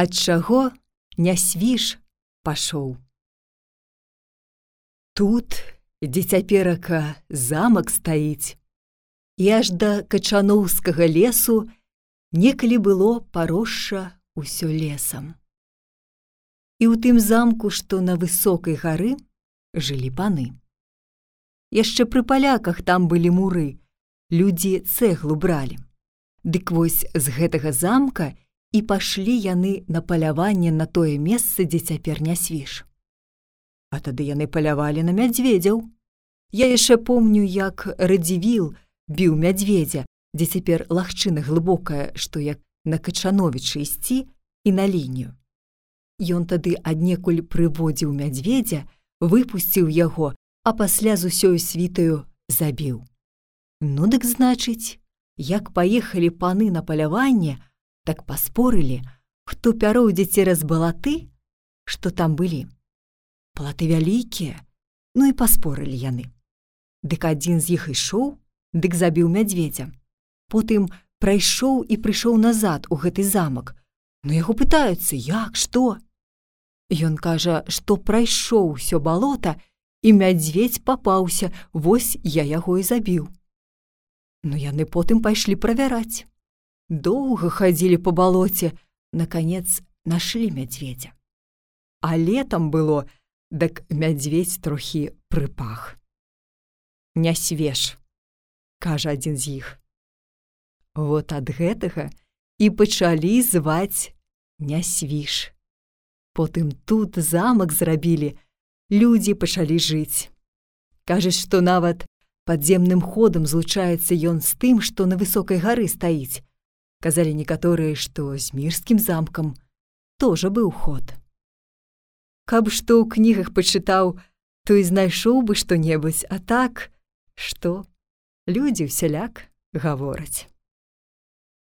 ад чаго не свіж пашоў. Тут, дзе цяперака замак стаіць, і аж да качаноўскага лесу некалі было паросша ўсё лесам. І ў тым замку, што на высокай гары жылі паны. Яшчэ пры паляках там былі муры, людзі цэглу бралі. Дык вось з гэтага замка і пашлі яны на паляванне на тое месца, дзе цяпер не свіж. А тады яны палявалі на мядзведзяў. Я яшчэ помню, як радзівіл біў мядзведзя, дзе цяпер лагчына глыбокая, што як на качановічы ісці і на лінію. Ён тады аднекуль прыводзіў мядзведзя, выпусціў яго, а пасля з усёю світаю забіў. Ну дык значыць, як паехалі паны на паляванне, так паспорылі, хто пяроўдзе цераз балаты, што там былі. Платы вялікія, ну і паспорылі яны. Дык адзін з іх ішоў, дык забіў мядзведзя. Потым прайшоў і прыйшоў назад у гэты замак. Ну яго пытаюцца, як, што? Ён кажа, што прайшоў усё балота, і мядзведь папаўся, вось я яго і забіў. Ну яны потым пайшлі правяраць. Доўга хадзілі па балоце, наканец нашлі мядзведзя. А летам было, дык мядзведь трохі прыпах. Не свеж, кажа адзін з іх. Вот ад гэтага і пачалі зваць нясвіж. Потым тут замак зрабілі, людзі пачалі жыць. Кажуць, што нават падземным ходам злучаецца ён з тым, што на высокай гары стаіць. Казалі некаторыя, што з мірскім замкам тоже быў ход. Каб што ў кнігах пачытаў, то і знайшоў бы што-небудзь, а так, што людзі ўсяляк гавораць.